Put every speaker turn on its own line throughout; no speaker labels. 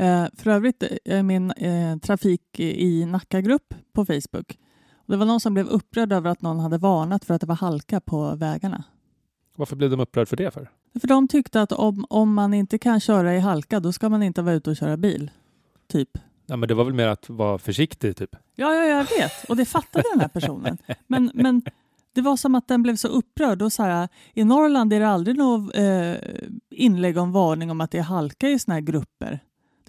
Eh, för övrigt, eh, min eh, trafik i Nacka-grupp på Facebook. Det var någon som blev upprörd över att någon hade varnat för att det var halka på vägarna.
Varför blev de upprörd för det för?
För de tyckte att om, om man inte kan köra i halka, då ska man inte vara ute och köra bil. Typ.
Ja, men det var väl mer att vara försiktig, typ?
Ja, ja, jag vet. Och det fattade den här personen. Men, men det var som att den blev så upprörd. Och så här, I Norrland är det aldrig något eh, inlägg om varning om att det är halka i såna här grupper.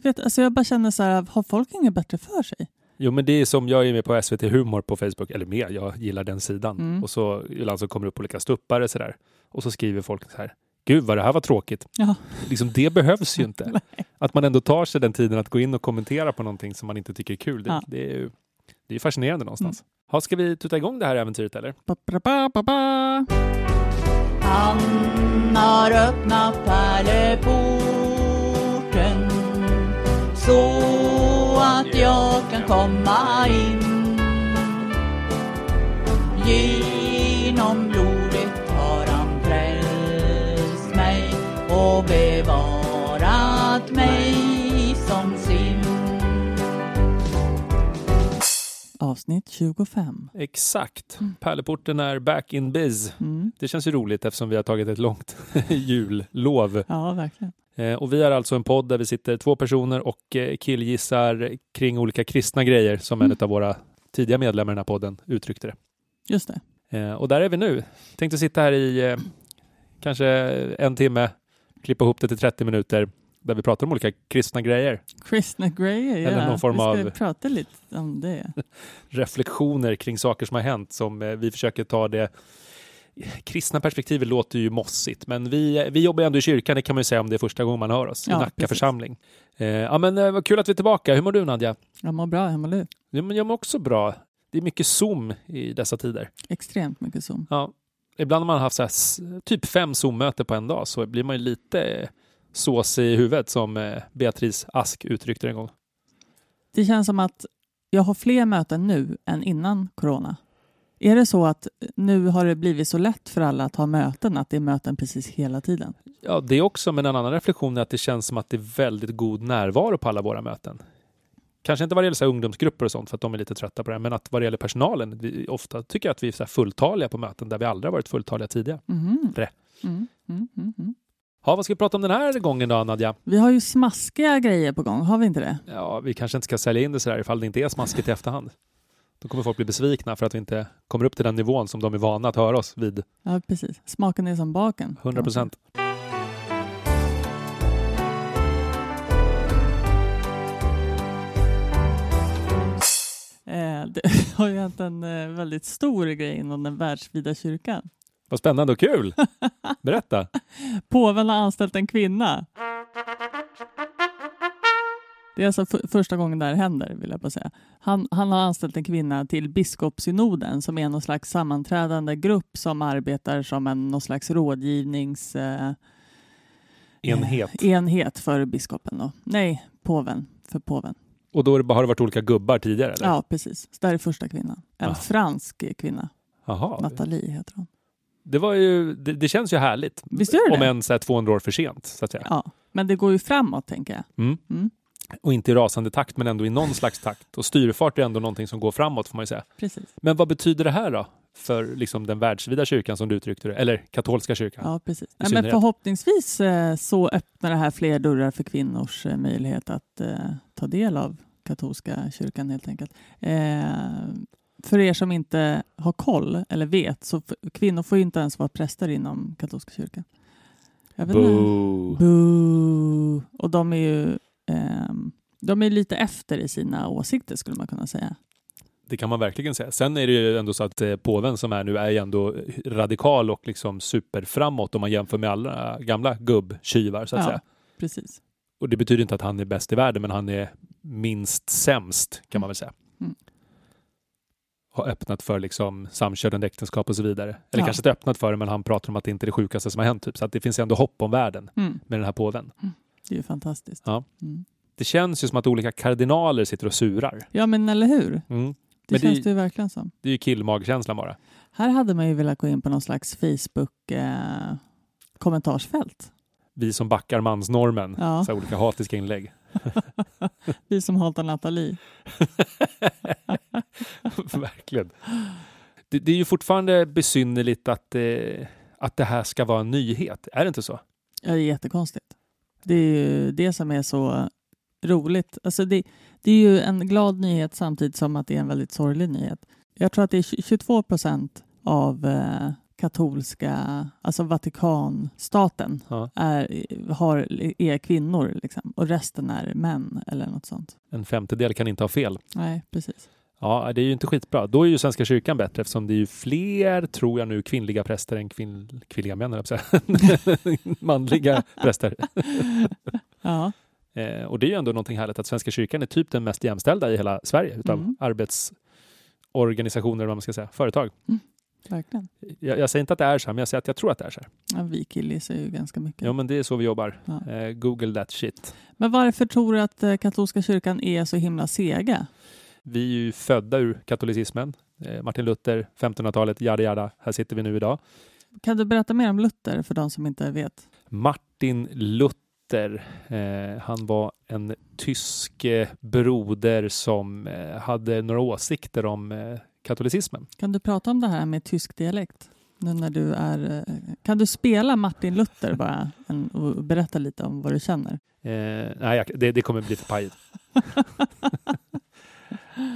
Vet, alltså jag bara känner så här, har folk inget bättre för sig?
Jo, men det är som jag är med på SVT Humor på Facebook, eller med, jag gillar den sidan.
Mm.
Och så ibland så kommer det upp olika stuppare så där. Och så skriver folk så här, gud vad det här var tråkigt.
Ja.
Liksom, det behövs ju inte. Att man ändå tar sig den tiden att gå in och kommentera på någonting som man inte tycker är kul. Det,
Ja.
det är ju det är fascinerande någonstans. Ha, ska vi tuta igång det här äventyret eller?
Ba, ba, ba, ba, ba.
Han har öppnat pärleporten så att jag kan komma in. Genom blodet har han frälst mig och bevarat
Avsnitt 25.
Exakt.
Mm.
Pärleporten är back in biz.
Mm.
Det känns ju roligt eftersom vi har tagit ett långt jullov.
Ja, verkligen.
Eh, och vi är alltså en podd där vi sitter två personer och eh, killgissar kring olika kristna grejer som
Mm.
en av våra tidiga medlemmar i den här podden uttryckte det.
Just det.
Eh, och där är vi nu. Tänkte sitta här i kanske en timme, klippa ihop det till 30 minuter där vi pratar om olika kristna grejer.
Kristna grejer, ja.
Eller någon form
vi ska
av-
prata lite om det.
Reflektioner kring saker som har hänt som eh, vi försöker ta det Kristna perspektivet låter ju mossigt, men vi, vi jobbar ändå i kyrkan, det kan man ju säga om det är första gången man hör oss, i
Ja,
Nacka
precis.
församling. Eh, ja men eh, vad kul att vi är tillbaka. Hur mår du Nadja?
Jag mår bra, jag mår du?
Ja, men jag mår också bra. Det är mycket Zoom i dessa tider.
Extremt mycket Zoom.
Ja, ibland har man haft så här, typ fem Zoom-möten på en dag så blir man ju lite såsig i huvudet som eh, Beatrice Ask uttryckte det en gång.
Det känns som att jag har fler möten nu än innan corona. Är det så att nu har det blivit så lätt för alla att ha möten, att det är möten precis hela tiden?
Ja, det också, men en annan reflektion är att det känns som att det är väldigt god närvaro på alla våra möten. Kanske inte vad det gäller så ungdomsgrupper och sånt för att de är lite trötta på det, men att vad det gäller personalen, vi ofta tycker jag att vi är så fulltaliga på möten där vi aldrig har varit fulltaliga tidigare.
Mhm. Mm, mm, mm, mm.
Ja, vad ska vi prata om den här gången då, Nadja?
Vi har ju smaskiga grejer på gång, har vi inte det?
Ja, vi kanske inte ska sälja in det så där ifall det inte är smaskigt i efterhand. Då kommer folk bli besvikna för att vi inte kommer upp till den nivån som de är vana att höra oss vid.
Ja, precis. Smaken är som baken.
100 procent.
Eh, det har ju hänt en eh, väldigt stor grej inom den världsvida kyrkan.
Vad spännande och kul! Berätta!
Påven har anställt en kvinna. Det är alltså för, första gången det här händer, vill jag bara säga. Han, han har anställt en kvinna till biskopssynoden som är någon slags sammanträdande grupp som arbetar som en någon slags rådgivningsenhet eh,
Enhet.
enhet för biskopen. Då. Nej, påven. För påven.
Och då det har det varit olika gubbar tidigare? Eller?
Ja, precis. Så det här är första kvinnan. En
Ah.
fransk kvinna.
Jaha.
Nathalie heter hon.
Det, var ju, det, det känns ju härligt.
Visst gör det
Om än så här 200 år för sent, så att säga.
Ja, men det går ju framåt, tänker jag.
Mm.
Mm,
Och inte i rasande takt, men ändå i någon slags takt. Och styrfart är ändå någonting som går framåt, får man ju säga.
precis.
Men vad betyder det här då? För liksom den världsvida kyrkan som du uttryckte det, eller katolska kyrkan?
Ja, precis. Nej, men förhoppningsvis eh, så öppnar det här fler dörrar för kvinnors eh, möjlighet att eh, ta del av katolska kyrkan helt enkelt. Eh, för er som inte har koll eller vet så kvinnor får ju inte ens vara präster inom katolska kyrkan.
Boo!
Boo! Och de är ju ehm, de är lite efter i sina åsikter skulle man kunna säga.
Det kan man verkligen säga. Sen är det ju ändå så att eh, påven som är nu är ju ändå radikal och liksom superframåt om man jämför med alla gamla gubbtjuvar så att
Ja.
säga.
Precis.
Och det betyder inte att han är bäst i världen, men han är minst sämst kan man väl säga.
Mm.
Har öppnat för liksom samkönade äktenskap och så vidare. Eller
Ja.
kanske inte öppnat för det, men han pratar om att det inte är det sjukaste som har hänt. Typ. Så att det finns ändå hopp om världen
Mm.
med den här påven.
Det är ju fantastiskt.
Ja.
Mm.
Det känns ju som att olika kardinaler sitter och surar.
ja, men eller hur?
Mm.
Det
Men det-
känns det ju verkligen som.
Det är ju killmagkänslan bara.
Här hade man ju velat gå in på någon slags Facebook eh, kommentarsfält.
Vi som backar mansnormen.
Ja.
Så olika hatiska inlägg.
Vi som hatar Nathalie.
Verkligen. Det, det är ju fortfarande besynnerligt att, eh, att det här ska vara en nyhet. Är det inte så?
Ja, det är jättekonstigt. Det är ju det som är så roligt. Alltså det, det är ju en glad nyhet samtidigt som att det är en väldigt sorglig nyhet. Jag tror att det är 22 procent av eh, katolska, alltså Vatikanstaten,
Ja.
är, har, är kvinnor liksom, och resten är män eller något sånt.
En femtedel kan inte ha fel.
Nej, precis.
Ja, det är ju inte skitbra. Då är ju Svenska kyrkan bättre eftersom det är ju fler, tror jag nu, kvinnliga präster än kvinn, kvinnliga män, jag. Manliga präster.
Ja,
Eh, och det är ju ändå någonting härligt att Svenska kyrkan är typ den mest jämställda i hela Sverige utav
Mm.
arbetsorganisationer, vad man ska säga, företag.
Verkligen.
Jag, jag säger inte att det är så här, men jag säger att jag tror att det är så här.
Ja, vi killgissar ju ganska mycket.
Ja, men det är så vi jobbar.
Ja.
Eh, Google that shit.
Men varför tror du att eh, katolska kyrkan är så himla sega?
Vi är ju födda ur katolicismen. Eh, Martin Luther, 1500-talet, jada jada. Här sitter vi nu idag.
Kan du berätta mer om Luther för de som inte vet?
Martin Luther, eh, han var en tysk eh, broder som hade några åsikter om katolicismen.
Kan du prata om det här med tysk dialekt? Nu när du är, eh, kan du spela Martin Luther bara en, och berätta lite om vad du känner?
Eh, nej, det, det kommer bli för pajigt.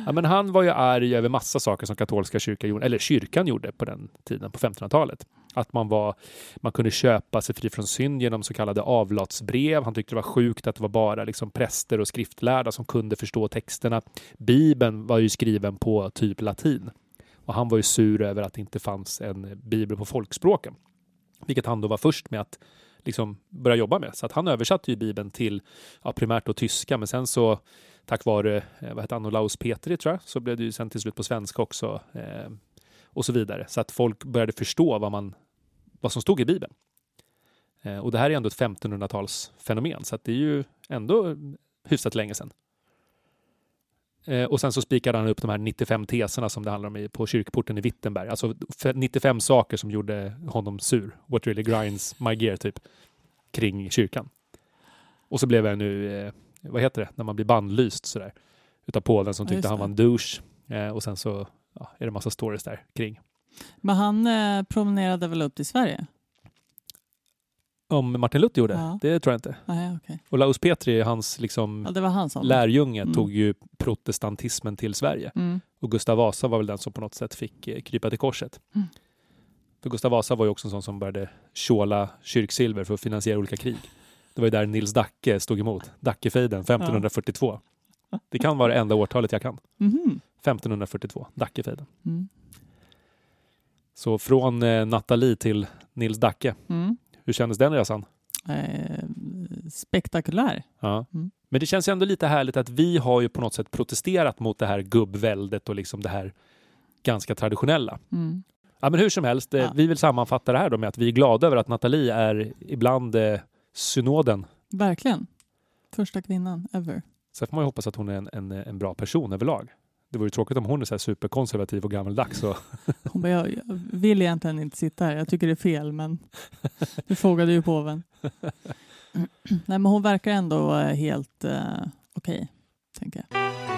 ja, men han var ju arg över massa saker som katolska kyrkan gjorde, eller kyrkan gjorde på den tiden, på 1500-talet. Att man, var, man kunde köpa sig fri från synd genom så kallade avlatsbrev. Han tyckte det var sjukt att det var bara liksom präster och skriftlärda som kunde förstå texterna. Bibeln var ju skriven på typ latin. Och han var ju sur över att det inte fanns en bibel på folkspråken. Vilket han då var först med att liksom börja jobba med. Så att han översatte ju Bibeln till ja, primärt då tyska, men sen så tack vare eh, vad heter han, Olaus Petri tror jag, så blev det ju sen till slut på svenska också eh, och så vidare. Så att folk började förstå vad, man, vad som stod i Bibeln. Eh, och det här är ändå ett 1500-talsfenomen, så det är ju ändå hyfsat länge sedan. Eh, och sen så spikade han upp de här 95 teserna som det handlar om på kyrkporten i Wittenberg. Alltså f- 95 saker som gjorde honom sur. What really grinds my gear, typ. Kring kyrkan. Och så blev jag nu, eh, vad heter det, när man blir bannlyst sådär. Utav påven som tyckte han var en douche. Eh, och sen så ja, är det massa stories där kring.
Men han eh, promenerade väl upp till Sverige?
Om Martin Luther gjorde?
Ja.
Det tror jag inte.
Nej, okej.
Och Laus Petri, hans liksom
Ja, det var han som...
lärjunge,
Mm.
tog ju protestantismen till Sverige.
Mm.
Och Gustav Vasa var väl den som på något sätt fick eh, krypa till korset.
Mm.
För Gustav Vasa var ju också en sån som började tjåla kyrksilver för att finansiera olika krig. Det var ju där Nils Dacke stod emot. Dackefejden 1542. Det kan vara det enda årtalet jag kan.
Mhm.
1542, Dackefejden.
Mm.
Så från eh, Nathalie till Nils Dacke.
Mm.
Hur kändes den resan?
Eh, spektakulär.
Ja.
Mm.
Men det känns ju ändå lite härligt att vi har ju på något sätt protesterat mot det här gubbväldet och liksom det här ganska traditionella.
Mm.
Ja, men hur som helst, eh,
Ja.
vi vill sammanfatta det här då med att vi är glada över att Nathalie är ibland eh, synoden.
Verkligen. Första kvinnan ever.
Sen får man ju hoppas att hon är en, en, en bra person överlag. Det vore ju tråkigt om hon är så här superkonservativ och gammaldags. Och,
Hon bara, jag, jag vill egentligen inte sitta här. Jag tycker det är fel, men du frågade ju påven. Nej, men hon verkar ändå helt eh, okej, tänker jag.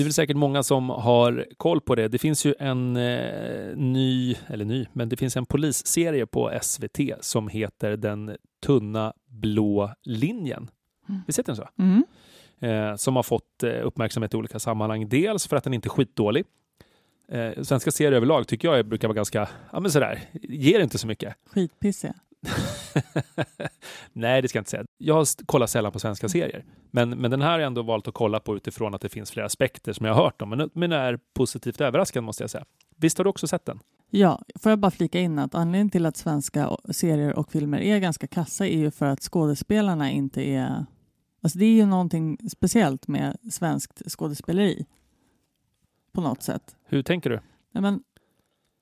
Det är väl säkert många som har koll på det. Det finns ju en eh, ny, eller ny, men det finns en polisserie på SVT som heter Den tunna blå linjen.
Mm.
Visst heter den så?
Mm.
eh, som har fått eh, uppmärksamhet i olika sammanhang. Dels för att den inte är skitdålig. Eh, svenska serier överlag tycker jag brukar vara ganska, ja men sådär, ger inte så mycket.
Skitpissiga.
Nej, det ska jag inte säga. Jag kollat sällan på svenska serier. Men, men den här har jag ändå valt att kolla på utifrån att det finns flera aspekter som jag har hört om. Men, men är positivt överraskad måste jag säga. Visst har du också sett den?
Ja, får jag bara flika in att anledningen till att svenska serier och filmer är ganska kassa är ju för att skådespelarna inte är... Alltså det är ju någonting speciellt med svenskt skådespeleri. På något sätt.
Hur tänker du?
Nej, men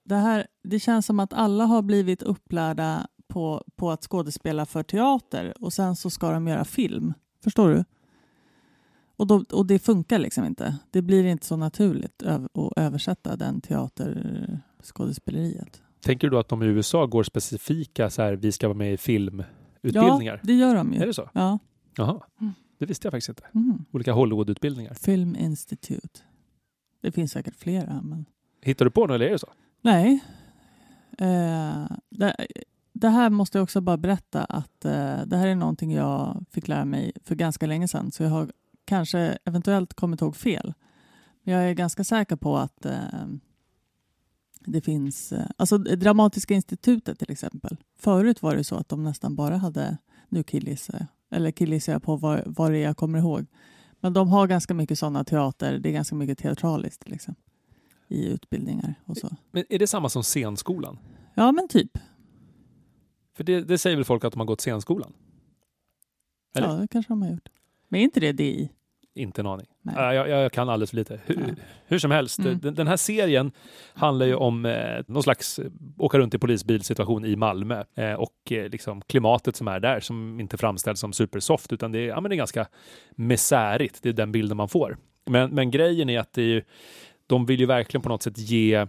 det, här, det känns som att alla har blivit upplärda på, på att skådespela för teater och sen så ska de göra film. Förstår du? Och, då, och det funkar liksom inte. Det blir inte så naturligt att översätta den teaterskådespeleriet.
Tänker du att de i USA går specifika så här, vi ska vara med i filmutbildningar?
Ja, det gör de ju.
Är det så?
Ja.
Jaha,
Mm.
det visste jag faktiskt inte.
Mm.
Olika Hollywoodutbildningar.
Film Institute. Det finns säkert flera, men
Hittar du på något eller är det så?
nej. Eh, det, det här måste jag också bara berätta att eh, det här är någonting jag fick lära mig för ganska länge sedan, så jag har kanske eventuellt kommit ihåg fel. Men jag är ganska säker på att eh, det finns, eh, alltså Dramatiska institutet till exempel. Förut var det så att de nästan bara hade, nu killgissar jag, eller killgissar jag på vad, vad det är jag kommer ihåg. Men de har ganska mycket sådana teater, det är ganska mycket teatraliskt liksom, i utbildningar och så.
Men är det samma som scenskolan?
Ja, men typ.
För det, det säger väl folk att de har gått scenskolan? Eller?
Ja, det kanske de har gjort. Men är inte det DI?
Inte en aning.
Nej.
Ja, Jag, jag kan alldeles för lite. Hur,
Ja.
hur som helst,
Mm.
den, den här serien handlar ju om eh, någon slags eh, åka runt i polisbilsituation i Malmö eh, och eh, liksom klimatet som är där som inte framställs som supersoft utan det är, ja, men det är ganska misärigt. Det är den bilden man får. Men, men grejen är att det är ju, de vill ju verkligen på något sätt ge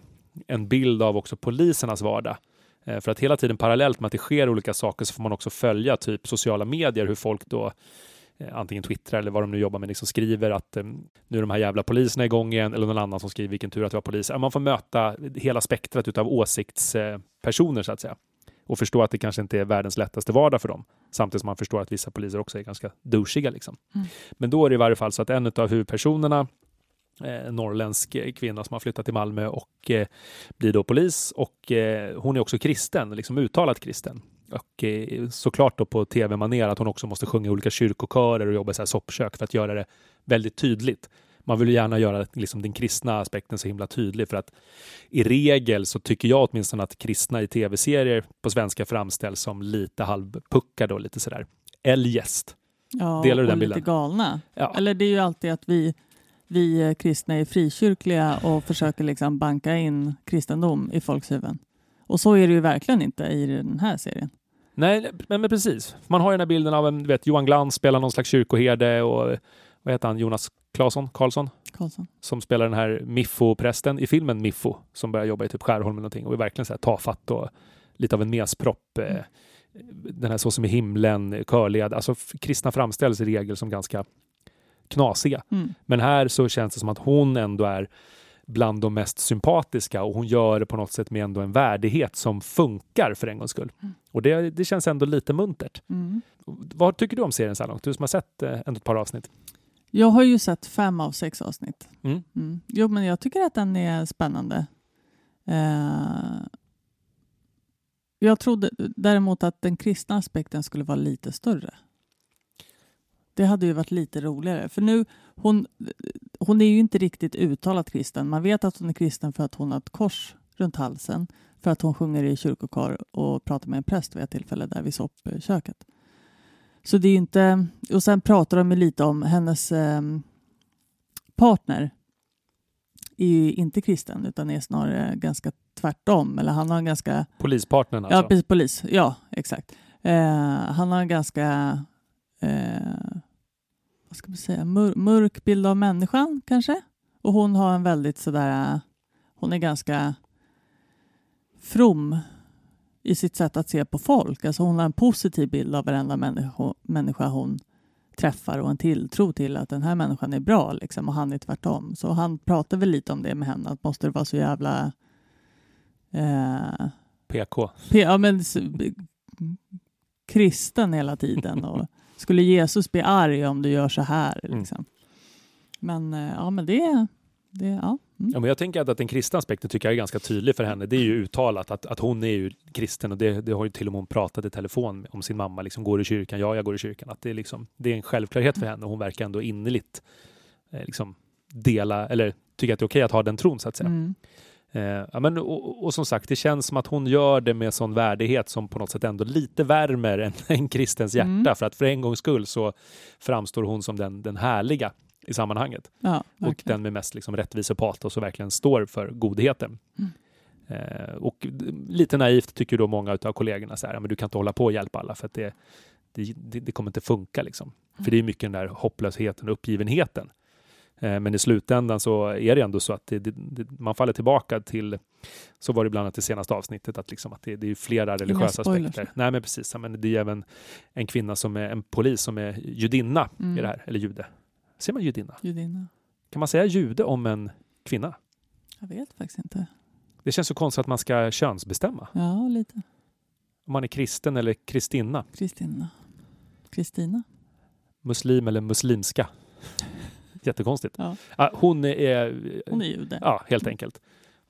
en bild av också polisernas vardag. Eh, För att hela tiden parallellt med att det sker olika saker så får man också följa typ sociala medier, hur folk då eh, antingen twittrar eller vad de nu jobbar med, liksom skriver att eh, nu är de här jävla poliserna igång igen, eller någon annan som skriver vilken tur att vi har poliser. Man får möta hela spektrat utav åsiktspersoner så att säga. Och förstå att det kanske inte är världens lättaste vardag för dem. Samtidigt som man förstår att vissa poliser också är ganska douchiga. Liksom.
Mm.
Men då är det i varje fall så att en av huvudpersonerna eh, norrländsk kvinna som har flyttat till Malmö och eh, blir då polis och eh, hon är också kristen, liksom uttalat kristen. Och eh, såklart då på tv-manér att hon också måste sjunga i olika kyrkokörer och jobba i så här soppkök för att göra det väldigt tydligt. Man vill ju gärna göra liksom, den kristna aspekten så himla tydlig för att i regel så tycker jag åtminstone att kristna i tv-serier på svenska framställs som lite halvpuckade och lite sådär eljest.
Ja,
Delar du
och
den
lite
bilden?
galna.
Ja.
Eller det är ju alltid att vi, vi eh, kristna är frikyrkliga och försöker liksom banka in kristendom i folks huvuden. Och så är det ju verkligen inte i den här serien.
Nej, men, men precis. Man har ju den här bilden av en, vet, Johan Glans spelar någon slags kyrkoherde och vad heter han, Jonas Claesson, Karlsson,
Karlsson.
som spelar den här Miffo-prästen i filmen Miffo, som börjar jobba i typ Skärholmen eller någonting och är verkligen så här tafatt och lite av en mespropp. Eh, den här Så som i himlen, körled, alltså kristna framställs i regel som ganska knasiga.
Mm.
Men här så känns det som att hon ändå är bland de mest sympatiska och hon gör det på något sätt med ändå en värdighet som funkar för en gångs skull.
Mm.
Och det, det känns ändå lite muntert.
Mm.
Vad tycker du om serien så här långt? Du som har sett eh, ändå ett par avsnitt.
Jag har ju sett fem av sex avsnitt.
Mm.
Mm. Jo, men jag tycker att den är spännande. Eh, jag trodde däremot att den kristna aspekten skulle vara lite större. Det hade ju varit lite roligare. För nu, hon, hon är ju inte riktigt uttalat kristen. Man vet att hon är kristen för att hon har ett kors runt halsen. För att hon sjunger i kyrkokör och pratar med en präst vid ett tillfälle där vid soppköket. Så det är ju inte... Och sen pratar de lite om hennes eh, partner är ju inte kristen utan är snarare ganska tvärtom. Eller han har en ganska...
Polispartnern alltså.
Ja, precis, polis. Ja, exakt. Eh, han har en ganska... Eh, vad ska man säga? Mör, mörk bild av människan, kanske? Och hon har en väldigt sådär... Hon är ganska from i sitt sätt att se på folk. Alltså hon har en positiv bild av varenda människa, människa hon träffar och en tilltro till att den här människan är bra liksom, och han är tvärtom. Så han pratar väl lite om det med henne, att måste det vara så jävla eh,
PK.
P- ja, men, kristen hela tiden. Och skulle Jesus bli arg om du gör så här?
Mm.
Liksom. Men eh, ja, men det... det ja. Mm.
Ja, men jag tänker att, att den kristna aspekten tycker jag är ganska tydlig för henne. Det är ju uttalat att, att hon är ju kristen och det, det har ju till och med hon pratat i telefon om sin mamma. Liksom, går i kyrkan? Ja, jag går i kyrkan. Att det, är liksom, det är en självklarhet för henne och hon verkar ändå innerligt eh, liksom, dela eller tycka att det är okej att ha den tron så att säga.
Mm.
Eh, ja, men, och, och som sagt, det känns som att hon gör det med sån värdighet som på något sätt ändå lite värmer än en kristens hjärta.
Mm.
För att för en gångs skull så framstår hon som den, den härliga i sammanhanget.
Ja,
Och den med mest liksom rättvisepatos och verkligen står för godheten.
Mm.
Eh, och lite naivt tycker då många av kollegorna så här, "Ja, men du kan inte hålla på och hjälpa alla för att det, det, det, det kommer inte funka. Liksom. För det är mycket den där hopplösheten och uppgivenheten. Eh, men i slutändan så är det ändå så att det, det, det, man faller tillbaka till, så var det bland annat i senaste avsnittet, att, liksom att det, är flera religiösa aspekter. Nej men precis, men det är även en kvinna som är en polis som är judinna
Mm.
i det här, eller jude. Ser man judinna?
Judinna.
Kan man säga jude om en kvinna?
Jag vet faktiskt inte.
Det känns så konstigt att man ska könsbestämma.
Ja, lite.
Om man är kristen eller kristinna,
Kristina. Kristina.
muslim eller muslimska. Jättekonstigt.
Ja.
Ah, hon är...
Hon är jude.
Ja, helt enkelt.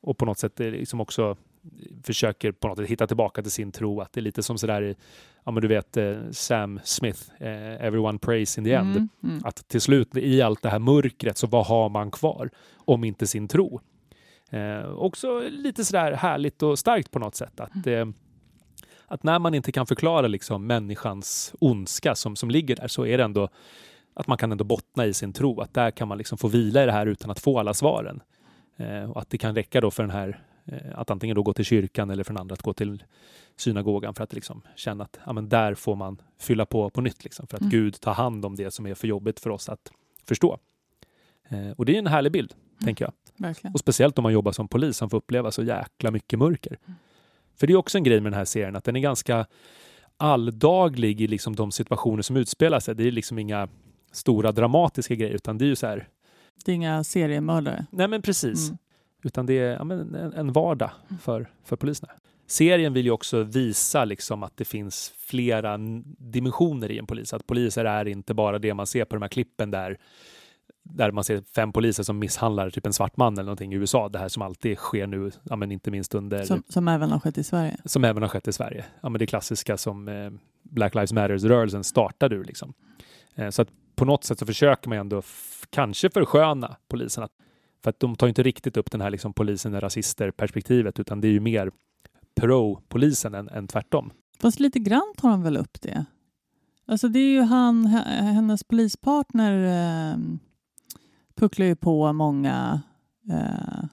Och på något sätt är liksom också försöker på något sätt hitta tillbaka till sin tro. Att det är lite som sådär ja men du vet eh, Sam Smith, eh, Everyone prays in the end.
Mm, mm.
Att till slut i allt det här mörkret så vad har man kvar om inte sin tro? Eh, också lite sådär härligt och starkt på något sätt. Att, eh, att när man inte kan förklara liksom människans ondska som, som ligger där så är det ändå att man kan ändå bottna i sin tro. Att där kan man liksom få vila i det här utan att få alla svaren. Eh, och att det kan räcka då för den här eh, att antingen då gå till kyrkan eller för den andra att gå till synagogan för att liksom känna att ja, men där får man fylla på på nytt. Liksom, för att
Mm.
Gud tar hand om det som är för jobbigt för oss att förstå. Eh, och det är en härlig bild, tänker jag.
Verkligen.
Och speciellt om man jobbar som polis som får uppleva så jäkla mycket mörker.
Mm.
För det är också en grej med den här serien att den är ganska alldaglig i liksom de situationer som utspelar sig. Det är liksom inga stora dramatiska grejer utan det är ju så här,
Det är inga seriemördare.
nej men precis.
Mm.
Utan det är ja, men en, en vardag för, för poliserna. Serien vill ju också visa liksom att det finns flera dimensioner i en polis. Att poliser är inte bara det man ser på de här klippen där, där man ser fem poliser som misshandlar typ en svart man eller någonting i USA. Det här som alltid sker nu, ja, men inte minst under,
Som, som även har skett i Sverige.
som även har skett i Sverige. Ja, men det klassiska som eh, Black Lives Matters-rörelsen startade ur. Liksom. Eh, så att på något sätt så försöker man ändå f- kanske försköna poliserna. För att de tar ju inte riktigt upp den här liksom, polisen är rasister-perspektivet utan det är ju mer pro-polisen än, än tvärtom.
Fast lite grann tar de väl upp det. Alltså det är ju han, hennes polispartner eh, pucklar ju på många eh,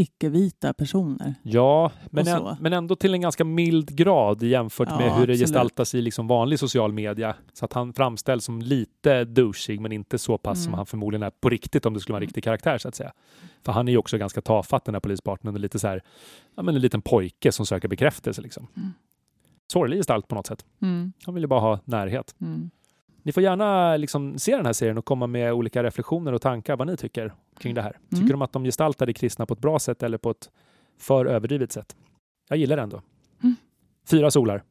icke-vita personer.
Ja, men, än, men ändå till en ganska mild grad jämfört
Ja,
med hur det
absolut.
gestaltas i liksom vanlig social media. Så att han framställs som lite douchig men inte så pass som
Mm.
han förmodligen är på riktigt om det skulle vara en riktig karaktär så att säga. För han är ju också ganska tafatt den här polispartnern och lite så här, ja men en liten pojke som söker bekräftelse liksom.
Mm.
Sorglig gestalt på något sätt.
Mm,
Han vill ju bara ha närhet.
mm.
Ni får gärna liksom se den här serien och komma med olika reflektioner och tankar vad ni tycker kring det här. Tycker
Mm.
de att de gestaltar det kristna på ett bra sätt eller på ett för överdrivet sätt? Jag gillar det ändå.
Mm.
Fyra solar.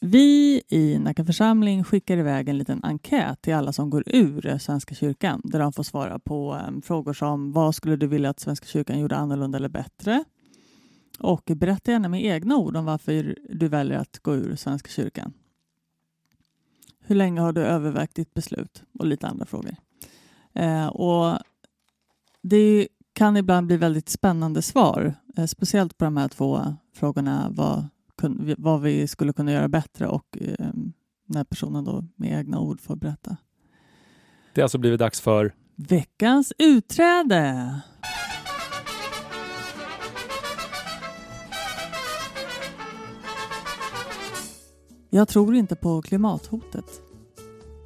Vi i Nacka församling skickar iväg en liten enkät till alla som går ur Svenska kyrkan där de får svara på eh, frågor som vad skulle du vilja att Svenska kyrkan gjorde annorlunda eller bättre? Och berätta gärna med egna ord om varför du väljer att gå ur Svenska kyrkan. Hur länge har du övervägt ditt beslut? Och lite andra frågor. Eh, och det kan ibland bli väldigt spännande svar, eh, speciellt på de här två frågorna. Vad, kun, vad vi skulle kunna göra bättre och eh, när personen då med egna ord får berätta.
Det har alltså blivit dags för
Veckans utträde! Jag tror inte på klimathotet.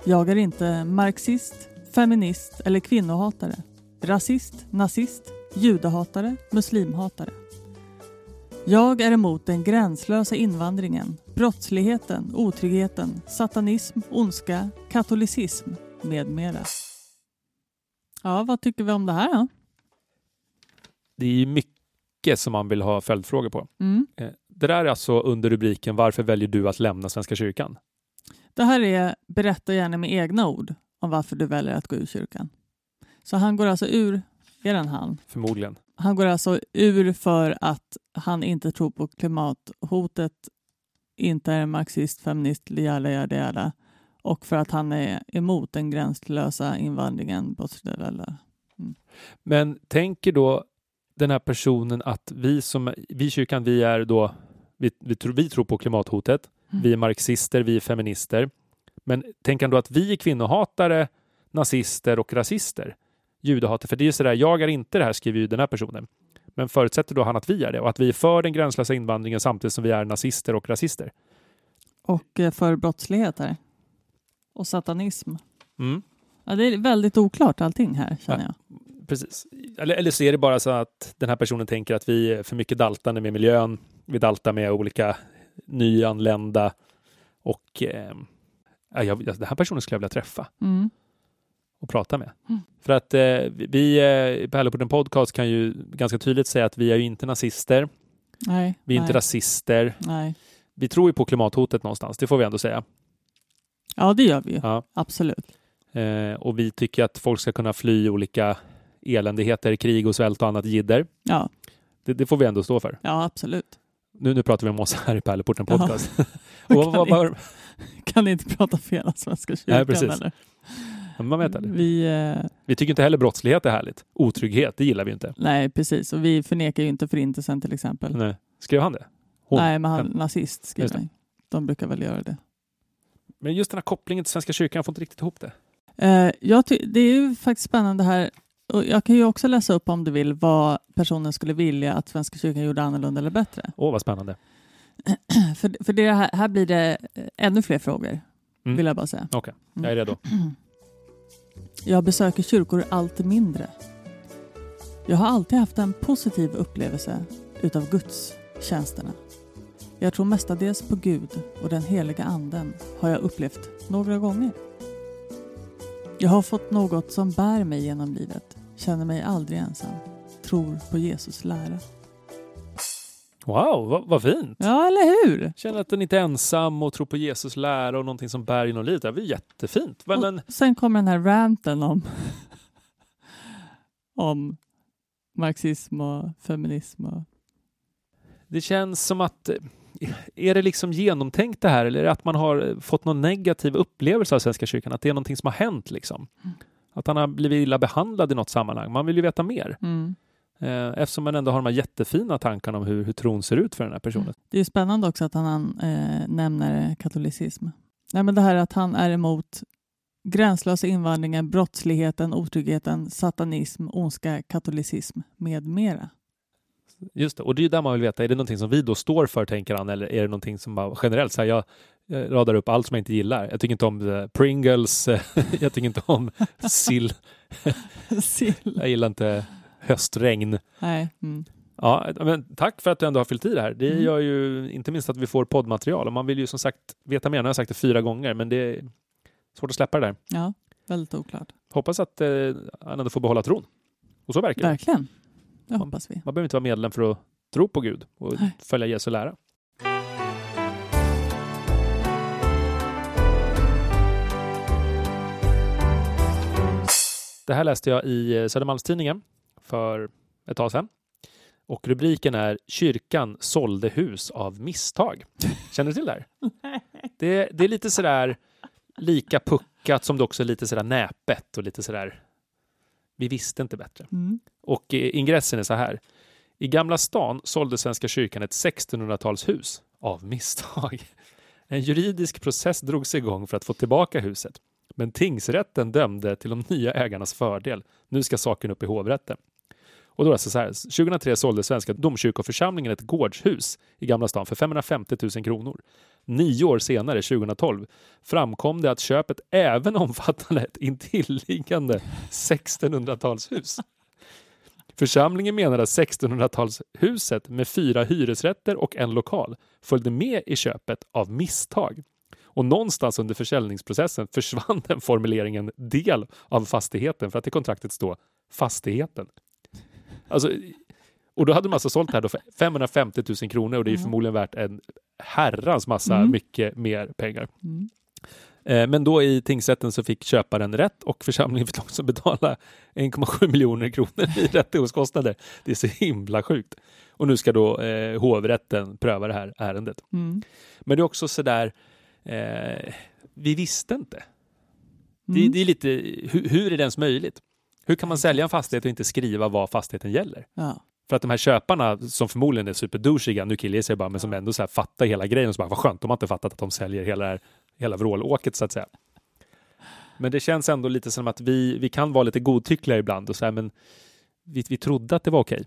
Jag är inte marxist, feminist eller kvinnohatare. Rasist, nazist, judehatare, muslimhatare. Jag är emot den gränslösa invandringen, brottsligheten, otryggheten, satanism, ondska, katolicism med mera. Ja, vad tycker vi om det här då?
Det är mycket som man vill ha följdfrågor på.
Mm.
Det där är alltså under rubriken Varför väljer du att lämna Svenska kyrkan?
Det här är berätta gärna med egna ord om varför du väljer att gå ur kyrkan. Så han går alltså ur, är den han?
Förmodligen.
Han går alltså ur för att han inte tror på klimathotet, inte är marxist, feminist, jada, jada, jada. Och för att han är emot den gränslösa invandringen. brottsligheten.
Men tänker då den här personen att vi som vi i kyrkan, vi är då vi, vi, tror, vi tror på klimathotet.
Mm.
Vi är marxister, vi är feminister. Men tänker han då att vi är kvinnohatare, nazister och rasister? Judehatare. För det är ju sådär, jag är inte det här, skriver ju den här personen. Men förutsätter då han att vi är det och att vi är för den gränslösa invandringen samtidigt som vi är nazister och rasister?
och eh, för brottslighet här. Och satanism.
Mm,
Ja, det är väldigt oklart allting här känner jag.
Precis. Eller, eller så är det bara så att den här personen tänker att vi är för mycket daltande med miljön. Vi daltar med olika nyanlända och eh, ja, jag, den här personen skulle jag vilja träffa.
Mm.
och prata med.
Mm.
För att eh, vi eh, på Helloporten Podcast kan ju ganska tydligt säga att vi är ju inte nazister,
Nej,
vi är
nej,
inte rasister.
nej.
Vi tror ju på klimathotet någonstans, det får vi ändå säga.
Ja, det gör vi ju.
Ja.
Absolut.
Eh, och vi tycker att folk ska kunna fly olika eländigheter, krig och svält och annat jidder.
Ja,
Det, det får vi ändå stå för.
ja absolut.
Nu, nu pratar vi om oss här i Pärleporten. Podcast. och vad, vad, vad,
Kan ni inte prata fel om Svenska kyrkan?
Nej, precis.
Eller?
man vet aldrig.
Vi, eh,
Vi tycker inte heller brottslighet är härligt. Otrygghet, det gillar vi inte.
nej, precis. Och vi förnekar ju inte förintelsen till exempel.
Nej. Skrev han det? Hon.
Nej, men han
Ja.
nazist
det.
han. De brukar väl göra det.
Men just den här kopplingen till Svenska kyrkan, jag får inte riktigt ihop det.
Eh, jag det är ju faktiskt spännande här. Och jag kan ju också läsa upp om du vill vad personen skulle vilja att Svenska kyrkan gjorde annorlunda eller bättre.
Åh, vad spännande.
För, för det här, här blir det eh, ännu fler frågor,
Mm.
vill jag bara säga.
Okej, jag är redo.
Jag besöker kyrkor allt mindre. Jag har alltid haft en positiv upplevelse utav Guds tjänsterna. Jag tror mestadels på Gud och den heliga anden har jag upplevt några gånger. Jag har fått något som bär mig genom livet, känner mig aldrig ensam, tror på Jesus lära.
Wow, vad, vad fint!
Ja, eller hur?
Känner att den inte är ensam och tror på Jesus lära och någonting som bär genom livet. Det var jättefint. Men, men,
sen kommer den här ranten om, om marxism och feminism. Och,
det känns som att är det liksom genomtänkt det här eller är det att man har eh, fått någon negativ upplevelse av Svenska kyrkan? Att det är någonting som har hänt liksom?
Mm.
Att han har blivit illa behandlad i något sammanhang. Man vill ju veta mer.
mm.
Eh, eftersom man ändå har de här jättefina tankarna om hur, hur tron ser ut för den här personen.
Det är spännande också att han eh, nämner katolicism. Nej, men det här att han är emot gränslös invandringen, brottsligheten, otryggheten, satanism, ondska, katolicism med mera.
Just det, och det är ju där man vill veta, är det någonting som vi då står för, tänker han, eller är det någonting som bara generellt, så här, jag, jag radar upp allt som jag inte gillar. Jag tycker inte om eh, Pringles, eh, jag tycker inte om sill,
Sill.
jag gillar inte höstregn.
Nej. Mm.
Ja, men tack för att du ändå har fyllt i det här. Det
Mm.
gör ju inte minst att vi får poddmaterial och man vill ju som sagt veta mer. Nu har jag sagt det fyra gånger, men det är svårt att släppa det där.
Ja, väldigt oklart.
Hoppas att eh, han ändå får behålla tron. Och så verkar det.
Verkligen. Det hoppas vi.
Man behöver inte vara medlem för att tro på Gud och
Nej.
följa Jesu lära. Det här läste jag i eh, Södermalmstidningen för ett tag sedan. Och rubriken är Kyrkan sålde hus av misstag. Känner du till det här? Det, det är lite sådär lika puckat som det också är lite sådär näpet och lite sådär vi visste inte bättre.
Mm.
Och eh, ingressen är så här. I Gamla stan sålde Svenska kyrkan ett 1600-talshus av misstag. En juridisk process drogs igång för att få tillbaka huset. Men tingsrätten dömde till de nya ägarnas fördel. Nu ska saken upp i hovrätten. Och då är det så här. 2003 sålde Svenska domkyrkoförsamlingen ett gårdshus i Gamla stan för 550 000 kronor. Nio år senare, 2012, framkom det att köpet även omfattade ett intilliggande 1600-talshus. Församlingen menade att 1600-talshuset med fyra hyresrätter och en lokal följde med i köpet av misstag. Och någonstans under försäljningsprocessen försvann den formuleringen del av fastigheten för att i kontraktet stå fastigheten. Alltså, och då hade de alltså sålt det här då för 550 000 kronor och det är
Mhm.
förmodligen värt en herrans massa
Mm.
mycket mer pengar.
Mm.
Eh, Men då i tingsrätten så fick köparen rätt och församlingen fick också betala 1,7 miljoner kronor i rättegångskostnader. Det är så himla sjukt. Och nu ska då eh, hovrätten pröva det här ärendet.
Mm.
Men det är också sådär, eh, vi visste inte. Det,
Mm.
det är lite, hur, hur är det ens möjligt? Hur kan man sälja en fastighet och inte skriva vad fastigheten gäller?
Ja.
För att de här köparna som förmodligen är superdouchiga, nu killgissar jag bara, men som ändå så här fattar hela grejen och så bara, vad skönt, de har inte fattat att de säljer hela, här- hela vrålåket så att säga. Men det känns ändå lite som att vi, vi kan vara lite godtyckliga ibland och så här, men vi, vi trodde att det var okej.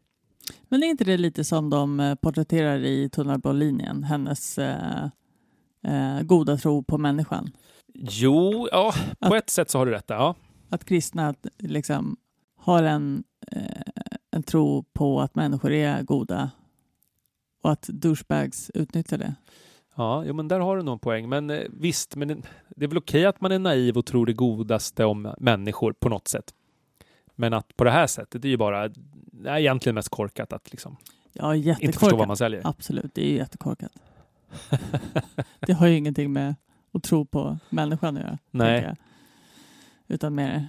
Men är inte det lite som de eh, porträtterar i Tunnelbanelinjen? Hennes eh, eh, goda tro på människan.
Jo, ja, på
Att-
ett sätt så har du rätt där. Ja.
Att kristna liksom har en, eh, en tro på att människor är goda och att douchebags utnyttjar det.
Ja, jo, men där har du nog en poäng. Men eh, visst, men det, är väl okej att man är naiv och tror det godaste om människor på något sätt. Men att på det här sättet, det är ju bara det är egentligen mest korkat att liksom
Ja,
inte förstå vad man säljer.
Absolut, det är ju jättekorkat. det har ju ingenting med att tro på människan att göra.
Nej.
Utan mer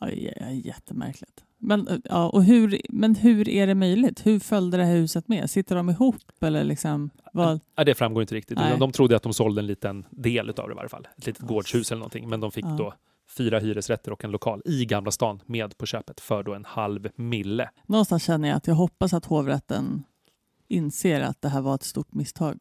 ja, jättemärkligt. Men, ja, och hur, men hur är det möjligt? Hur följde det här huset med? Sitter de ihop eller liksom? Vad?
Ja, det framgår inte riktigt.
Nej.
De trodde att de sålde en liten del utav det i varje fall. Ett litet gårdshus eller någonting. Men de fick
Ja.
då fyra hyresrätter och en lokal i Gamla stan med på köpet för då en halv mille.
Någonstans känner jag att jag hoppas att hovrätten inser att det här var ett stort misstag.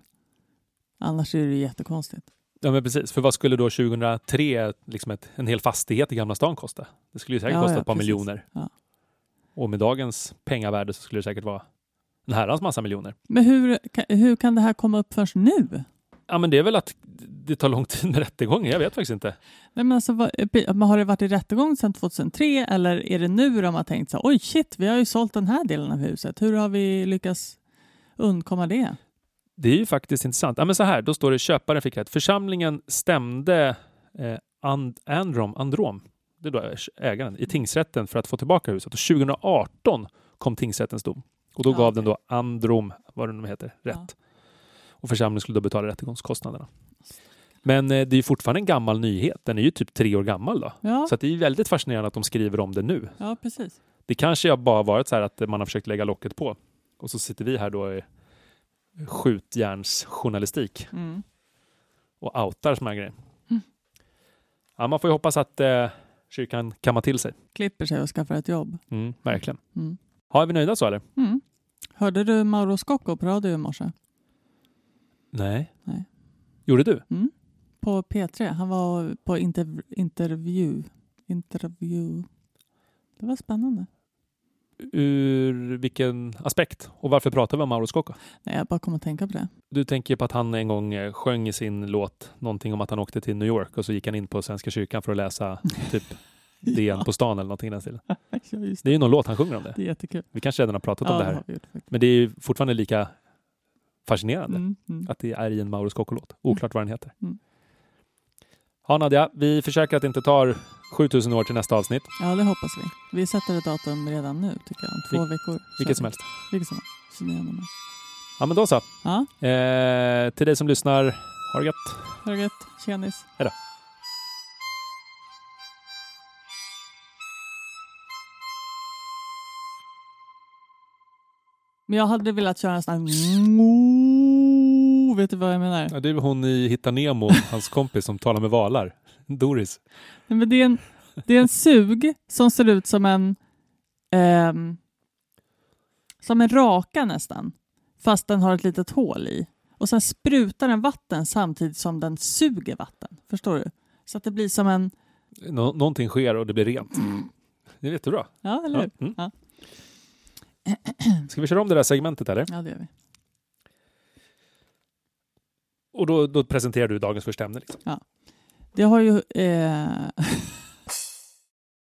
Annars är det jättekonstigt.
Ja men precis, för vad skulle då 2003 liksom ett, en hel fastighet i Gamla stan kosta? Det skulle ju säkert
Ja,
kosta
ja,
ett par
precis.
miljoner.
Ja.
Och med dagens pengavärde så skulle det säkert vara en herrans massa miljoner.
Men hur, hur kan det här komma upp först nu?
Ja men det är väl att det tar lång tid med rättegången, jag vet faktiskt inte.
Nej, men alltså, men har det varit i rättegång sedan 2003 eller är det nu de har tänkt så oj shit, vi har ju sålt den här delen av huset. Hur har vi lyckats undkomma det?
Det är ju faktiskt intressant. Ja, men så här, då står det köparen fick rätt. Församlingen stämde eh, And, Androm, Androm, det är då ägaren, i tingsrätten för att få tillbaka huset. Och 2018 kom tingsrättens dom. Och då
Ja,
gav
okej.
den då Androm, vad det nu heter, rätt. Och församlingen skulle då betala rättegångskostnaderna. Men eh, det är fortfarande en gammal nyhet. Den är ju typ tre år gammal då.
Ja,
Så det är väldigt fascinerande att de skriver om det nu.
ja precis.
Det kanske har bara varit så här att man har försökt lägga locket på. Och så sitter vi här då i skjutjärnsjournalistik
Mm.
och outar såna här grejer.
Mm.
Ja, man får ju hoppas att eh, kyrkan kammar till sig.
Klipper sig och skaffar ett jobb.
Mm, verkligen.
Mm.
Ja, är vi nöjda så eller?
Mm. Hörde du Mauro Scocco på radio i morse?
Nej.
Nej.
Gjorde du?
Mm. På P3. Han var på interv- intervju. intervju. Det var spännande.
Ur vilken aspekt? Och varför pratar vi om Mauro Scocco?
Nej, jag bara kom att tänka på det.
Du tänker på att han en gång eh, sjöng i sin låt någonting om att han åkte till New York och så gick han in på Svenska kyrkan för att läsa typ DN på stan eller någonting i den stilen.
ja,
Det är ju någon låt han sjunger om det.
Det är jättekul.
Vi kanske redan har pratat om
Ja,
det
det
här.
gjort faktiskt.
Men det är ju fortfarande lika fascinerande
Mm, mm.
att det är i en Mauro Scocco-låt. Oklart vad den heter.
Mm.
Ja Nadja, vi försöker att det inte tar 7000 år till nästa avsnitt.
Ja, det hoppas vi. Vi sätter ett datum redan nu, tycker jag. Om två
Vil-
veckor.
Vilket som helst.
Vilket som helst. 29 maj.
Ja men då så.
Ja,
Eh, till dig som lyssnar, ha det gött.
ha det gött. Tjenis.
Hej då.
Men jag hade velat köra en sån här... Vet du vad jag menar?
Ja, det är hon i Hitta Nemo, hans kompis som talar med valar. Doris.
Nej, men det, är en, det är en sug som ser ut som en... ehm, som en raka nästan. Fast den har ett litet hål i. Och sen sprutar den vatten samtidigt som den suger vatten. Förstår du? Så att det blir som en...
Nå- någonting sker och det blir rent. Det vet du bra.
Ja, eller hur?
Ja, mm.
Ja.
Ska vi köra om det där segmentet eller?
Ja, det gör vi.
Och då, då presenterar du dagens första ämne. Liksom. Ja.
Det har ju... Eh,